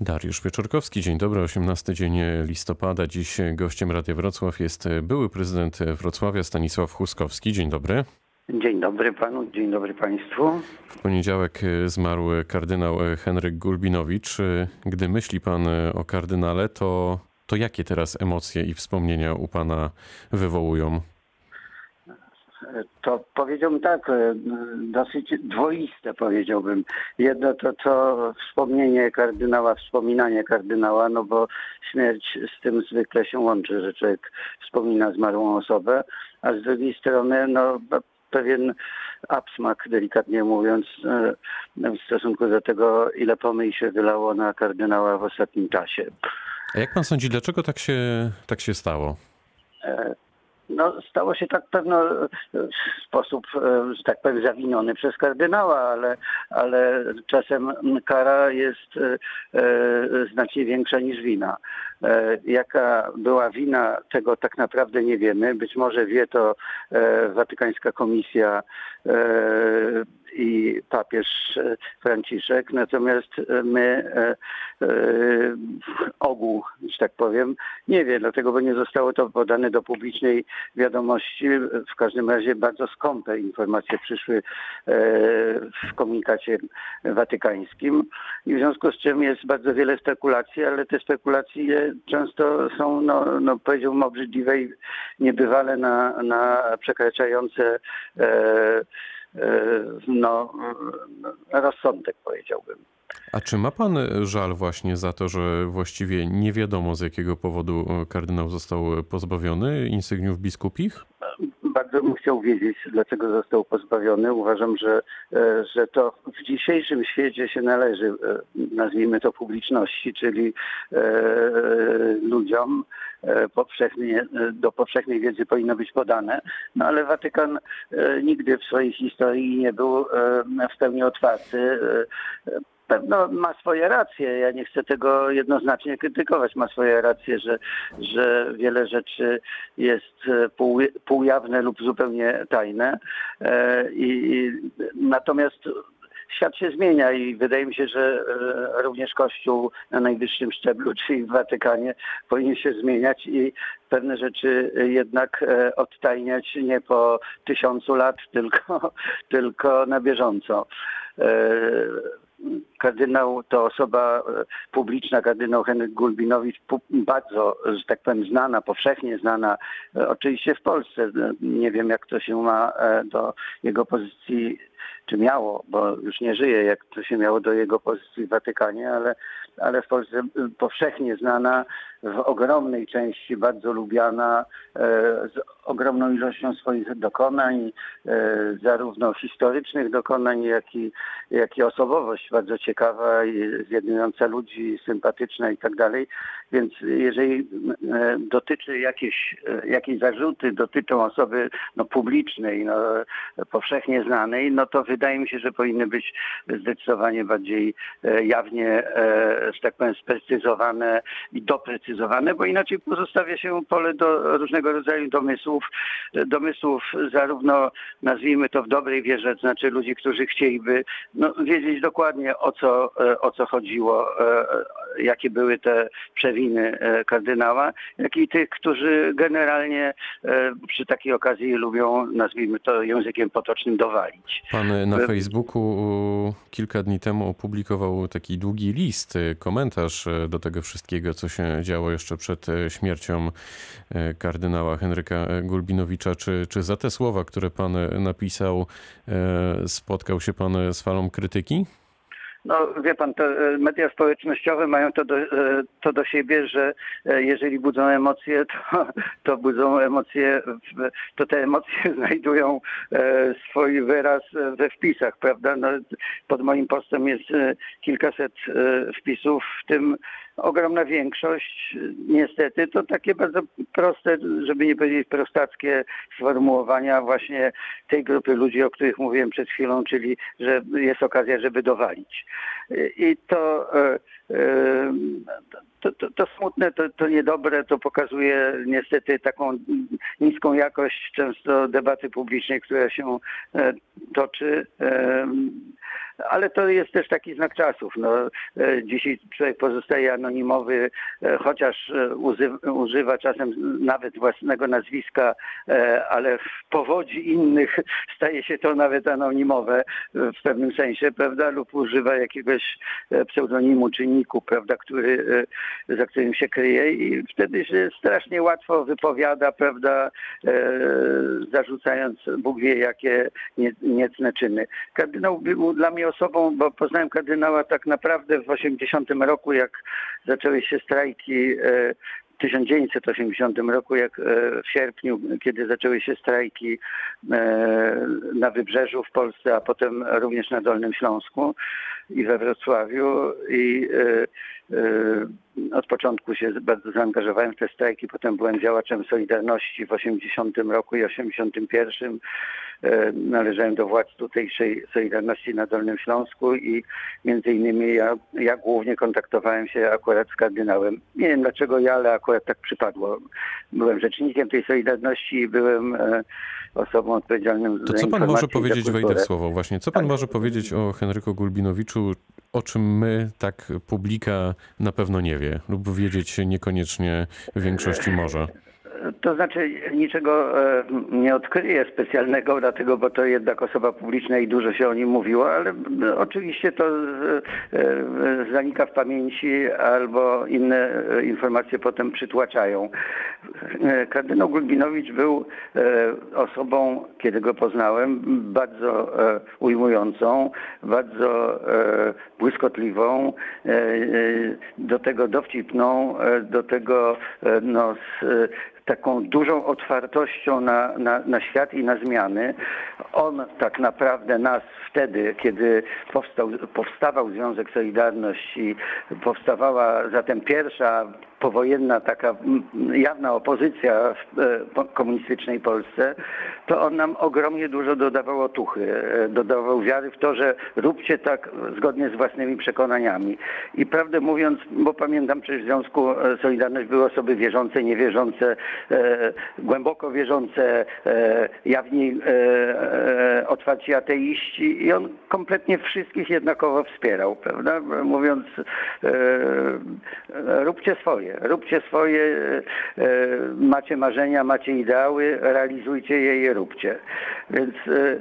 Dariusz Pieczorkowski, dzień dobry, 18 dzień listopada. Dziś gościem Radia Wrocław jest były prezydent Wrocławia Stanisław Huskowski. Dzień dobry. Dzień dobry panu, dzień dobry państwu. W poniedziałek zmarł kardynał Henryk Gulbinowicz. Gdy myśli pan o kardynale, to, to jakie teraz emocje i wspomnienia u pana wywołują? To powiedziałbym tak, e, dosyć dwoiste powiedziałbym. Jedno to, to wspomnienie kardynała, wspominanie kardynała, no bo śmierć z tym zwykle się łączy, że człowiek wspomina zmarłą osobę, a z drugiej strony no pewien absmak, delikatnie mówiąc, e, w stosunku do tego, ile pomyj się wylało na kardynała w ostatnim czasie. A jak pan sądzi, dlaczego tak się, tak się stało? E, no, stało się tak pewno w sposób, e, że tak powiem, zawiniony przez kardynała, ale, ale czasem kara jest e, e, znacznie większa niż wina. Jaka była wina, tego tak naprawdę nie wiemy. Być może wie to Watykańska Komisja i papież Franciszek, natomiast my ogół, że tak powiem, nie wie, dlatego bo nie zostało to podane do publicznej wiadomości. W każdym razie bardzo skąpe informacje przyszły e, w komunikacie watykańskim i w związku z czym jest bardzo wiele spekulacji, ale te spekulacje często są, no, no powiedziałbym, obrzydliwe i niebywale na, na przekraczające e, e, no, rozsądek powiedziałbym. A czy ma pan żal właśnie za to, że właściwie nie wiadomo z jakiego powodu kardynał został pozbawiony insygniów biskupich? Bardzo bym chciał wiedzieć, dlaczego został pozbawiony. Uważam, że, e, że to w dzisiejszym świecie się należy, e, nazwijmy to publiczności, czyli e, ludziom powszechnie, do powszechnej wiedzy powinno być podane. No ale Watykan nigdy w swojej historii nie był w pełni otwarty pewno ma swoje racje. Ja nie chcę tego jednoznacznie krytykować. Ma swoje racje, że, że wiele rzeczy jest e, pół, półjawne lub zupełnie tajne. E, I, natomiast świat się zmienia i wydaje mi się, że e, również Kościół na najwyższym szczeblu, czyli w Watykanie, powinien się zmieniać i pewne rzeczy jednak odtajniać nie po tysiącu lat, tylko, tylko na bieżąco kardynał to osoba e, publiczna, kardynał Henryk Gulbinowicz, bardzo, że tak powiem, znana, powszechnie znana, e, oczywiście w Polsce. Nie wiem, jak to się ma e, do jego pozycji, czy miało, bo już nie żyje, jak to się miało do jego pozycji w Watykanie, ale, ale w Polsce powszechnie znana, w ogromnej części bardzo lubiana, z ogromną ilością swoich dokonań, zarówno historycznych dokonań, jak i, jak i osobowość bardzo ciekawa i zjednująca ludzi, sympatyczna i tak dalej. Więc jeżeli e, dotyczy jakieś, e, jakieś zarzuty dotyczą osoby no, publicznej, no, powszechnie znanej, no to wydaje mi się, że powinny być zdecydowanie bardziej e, jawnie, że tak powiem, sprecyzowane i doprecyzowane, bo inaczej pozostawia się pole do różnego rodzaju domysłów, domysłów zarówno nazwijmy to w dobrej wierze, to znaczy ludzi, którzy chcieliby no, wiedzieć dokładnie o co, o co chodziło, jakie były te przewiny e, kardynała, jak i tych, którzy generalnie e, przy takiej okazji lubią, nazwijmy to językiem potocznym, dowalić. Pan na Facebooku kilka dni temu opublikował taki długi list, e, komentarz do tego wszystkiego, co się działo jeszcze przed śmiercią kardynała Henryka Gulbinowicza. Czy, czy za te słowa, które pan napisał, spotkał się pan z falą krytyki? No wie pan, te e, media społecznościowe mają to do, e, to do siebie, że e, jeżeli budzą emocje, to, to budzą emocje, to te emocje znajdują swój wyraz we wpisach, prawda? No, pod moim postem jest kilkaset wpisów, w tym ogromna większość, niestety, to takie bardzo proste, żeby nie powiedzieć prostackie sformułowania właśnie tej grupy ludzi, o których mówiłem przed chwilą, czyli że jest okazja, żeby dowalić. I to, e, e, to, to, to smutne, to, to niedobre, to pokazuje niestety taką niską jakość często debaty publicznej, która się e, toczy. Ale to jest też taki znak czasów. No, e, dzisiaj człowiek pozostaje anonimowy, e, chociaż e, używa czasem nawet własnego nazwiska, ale w powodzi innych staje się to nawet anonimowe w pewnym sensie, prawda? Lub używa jakiegoś pseudonimu czy niku, prawda, który, za którym się kryje i wtedy się strasznie łatwo wypowiada, prawda, zarzucając Bóg wie jakie nie, niecne czyny. Kardynał był dla mnie osobą, bo poznałem kardynała tak naprawdę w 80 roku, jak zaczęły się strajki e, w 1980 roku, jak e, w sierpniu, kiedy zaczęły się strajki e, na Wybrzeżu w Polsce, a potem również na Dolnym Śląsku i we Wrocławiu i e, e, od początku się bardzo zaangażowałem w te strajki, potem byłem działaczem Solidarności w 80 roku i 81. E, Należałem do władz tutejszej Solidarności na Dolnym Śląsku i między innymi ja, ja głównie kontaktowałem się akurat z kardynałem. Nie wiem dlaczego ja, ale akurat tak przypadło. Byłem rzecznikiem tej Solidarności i byłem osobą odpowiedzialną To za co pan może powiedzieć, wejdę w słowo właśnie, co pan Tak. może powiedzieć o Henryku Gulbinowiczu, o czym my, tak publika, na pewno nie wie, lub wiedzieć niekoniecznie większości może? To znaczy niczego e, nie odkryję specjalnego, dlatego, bo to jednak osoba publiczna i dużo się o nim mówiło, ale e, oczywiście to e, zanika w pamięci albo inne informacje potem przytłaczają. Kardynał Gulbinowicz był osobą, kiedy go poznałem, bardzo ujmującą, bardzo błyskotliwą, do tego dowcipną, do tego no, z taką dużą otwartością na, na, na świat i na zmiany. On tak naprawdę nas wtedy, kiedy powstał, powstawał Związek Solidarności, powstawała zatem pierwsza powojenna taka mm, jawna opozycja w e, komunistycznej Polsce, to on nam ogromnie dużo dodawał otuchy, e, dodawał wiary w to, że róbcie tak zgodnie z własnymi przekonaniami. I prawdę mówiąc, bo pamiętam przecież w Związku e, Solidarność były osoby wierzące, niewierzące, głęboko wierzące, jawni otwarci ateiści i on kompletnie wszystkich jednakowo wspierał, prawda? Mówiąc, róbcie swoje, róbcie swoje, e, e, macie marzenia, macie ideały, realizujcie je i róbcie. Więc e,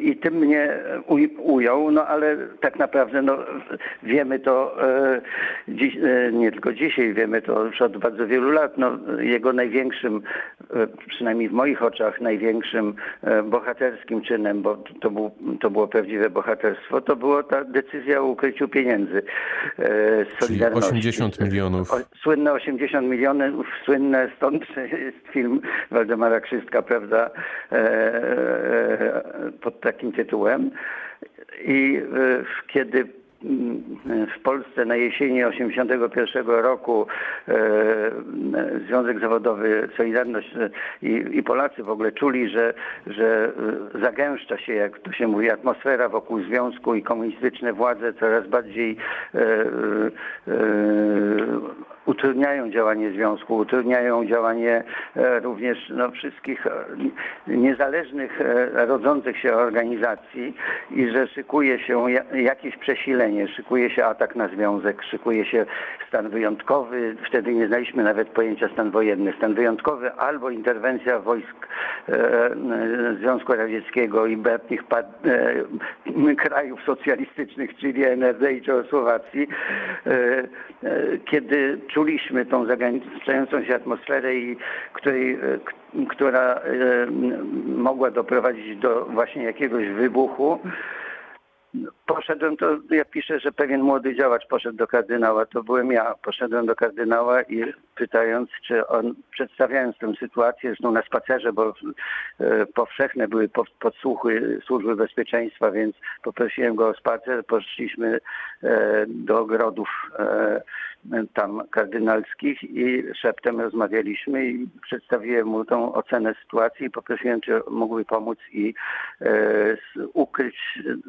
i tym mnie uj- ujął, no ale tak naprawdę no, wiemy to dziś, nie tylko dzisiaj, wiemy to już od bardzo wielu lat. No, jego największym, przynajmniej w moich oczach, największym bohaterskim czynem, bo to, był, to było prawdziwe bohaterstwo, to była ta decyzja o ukryciu pieniędzy z Czyli Solidarności. 80 milionów. O, słynne 80 milionów, słynne stąd jest film Waldemara Krzystka, prawda, e, e, pod takim tytułem. I e, kiedy w Polsce na jesieni 81 roku e, Związek Zawodowy Solidarność e, i, Polacy w ogóle czuli, że, że e, zagęszcza się, jak to się mówi, atmosfera wokół związku i komunistyczne władze coraz bardziej e, e, utrudniają działanie związku, utrudniają działanie e, również no, wszystkich e, niezależnych, e, rodzących się organizacji i że szykuje się ja- jakieś przesilenie, szykuje się atak na związek, szykuje się stan wyjątkowy. Wtedy nie znaliśmy nawet pojęcia stan wojenny. Stan wyjątkowy albo interwencja wojsk Związku Radzieckiego i bratnich krajów socjalistycznych, czyli NRD i Czechosłowacji, kiedy czuliśmy tą zagęszczającą się atmosferę i której, e, która e, mogła doprowadzić do właśnie jakiegoś wybuchu. Poszedłem, to ja piszę, że pewien młody działacz poszedł do kardynała, to byłem ja. Poszedłem do kardynała i pytając, czy on, przedstawiając tę sytuację, zresztą na spacerze, bo e, powszechne były po- podsłuchy służby bezpieczeństwa, więc poprosiłem go o spacer, poszliśmy e, do ogrodów e, tam kardynalskich i szeptem rozmawialiśmy i przedstawiłem mu tą ocenę sytuacji i poprosiłem, czy mógłby pomóc i ukryć,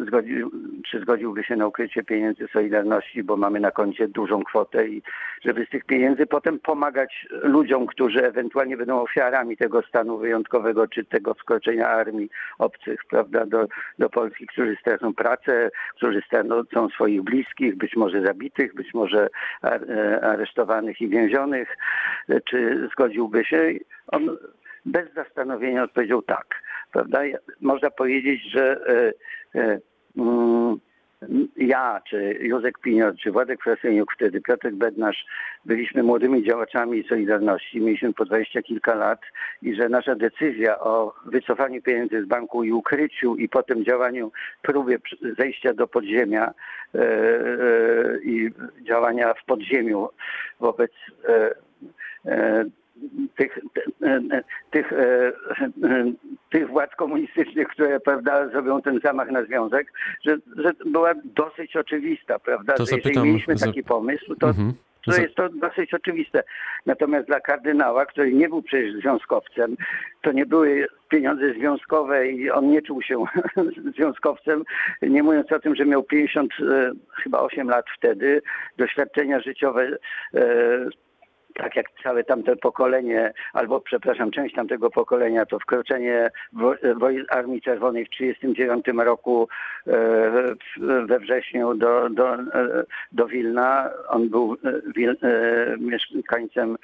zgodził, czy zgodziłby się na ukrycie pieniędzy Solidarności, bo mamy na koncie dużą kwotę i żeby z tych pieniędzy potem pomagać ludziom, którzy ewentualnie będą ofiarami tego stanu wyjątkowego, czy tego wkroczenia armii obcych, prawda, do, do Polski, którzy stracą pracę, którzy stracą swoich bliskich, być może zabitych, być może aresztowanych i więzionych, czy zgodziłby się? On bez zastanowienia odpowiedział tak, prawda? Można powiedzieć, że e, e, mm, ja, czy Józek Pinior, czy Władek Frasyniuk wtedy, Piotr Bednarz, byliśmy młodymi działaczami Solidarności, mieliśmy po dwadzieścia kilka lat i że nasza decyzja o wycofaniu pieniędzy z banku i ukryciu i potem działaniu, próbie zejścia do podziemia e, e, i działania w podziemiu wobec e tych, tych, e, tych władz komunistycznych, które prawda, zrobią ten zamach na związek, że, że była dosyć oczywista, prawda? To że zapytam, jeżeli mieliśmy taki pomysł, to, mhm. to jest to dosyć oczywiste. Natomiast dla kardynała, który nie był przecież związkowcem, to nie były pieniądze związkowe i on nie czuł się związkowcem, nie mówiąc o tym, że miał 50, e, chyba 8 lat wtedy, doświadczenia życiowe e, tak jak całe tamte pokolenie, albo przepraszam, część tamtego pokolenia, to wkroczenie Armii Czerwonej w 1939 roku e, we wrześniu do, do, e, do Wilna. On był e, mieszkańcem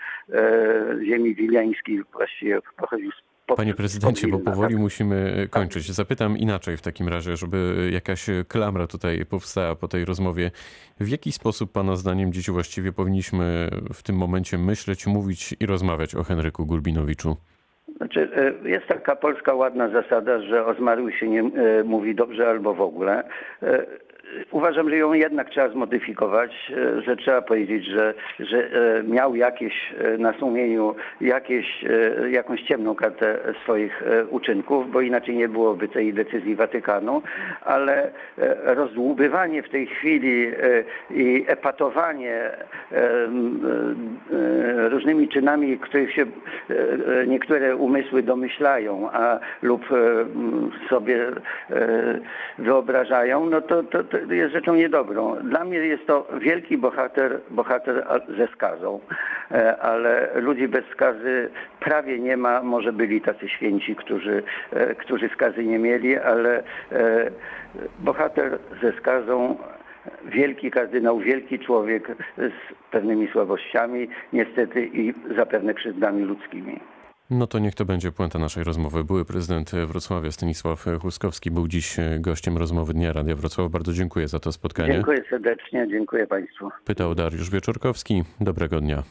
ziemi wileńskiej, właściwie pochodził z Panie prezydencie, bo powoli musimy kończyć. Zapytam inaczej w takim razie, żeby jakaś klamra tutaj powstała po tej rozmowie. W jaki sposób Pana zdaniem dziś właściwie powinniśmy w tym momencie myśleć, mówić i rozmawiać o Henryku Gulbinowiczu? Znaczy, e, jest taka polska ładna zasada, że o zmarłych się nie e, mówi dobrze albo w ogóle. Uważam, że ją jednak trzeba zmodyfikować, e, że trzeba powiedzieć, że, że e, miał jakieś e, na sumieniu jakieś, jakąś ciemną kartę swoich uczynków, bo inaczej nie byłoby tej decyzji Watykanu, ale rozdłubywanie w tej chwili i epatowanie różnymi czynami, których się niektóre umysły domyślają, a lub sobie wyobrażają, no to, to, to jest rzeczą niedobrą. Dla mnie jest to wielki bohater, bohater ze skazą, e, ale ludzi bez skazy prawie nie ma. Może byli tacy święci, którzy, e, którzy skazy nie mieli, ale e, bohater ze skazą wielki kardynał, wielki człowiek z pewnymi słabościami, niestety i zapewne krzywdami ludzkimi. No to niech to będzie puenta naszej rozmowy. Były prezydent Wrocławia Stanisław Huskowski był dziś gościem rozmowy Dnia Radia Wrocław. Bardzo dziękuję za to spotkanie. Dziękuję serdecznie, dziękuję Państwu. Pytał Dariusz Wieczorkowski. Dobrego dnia.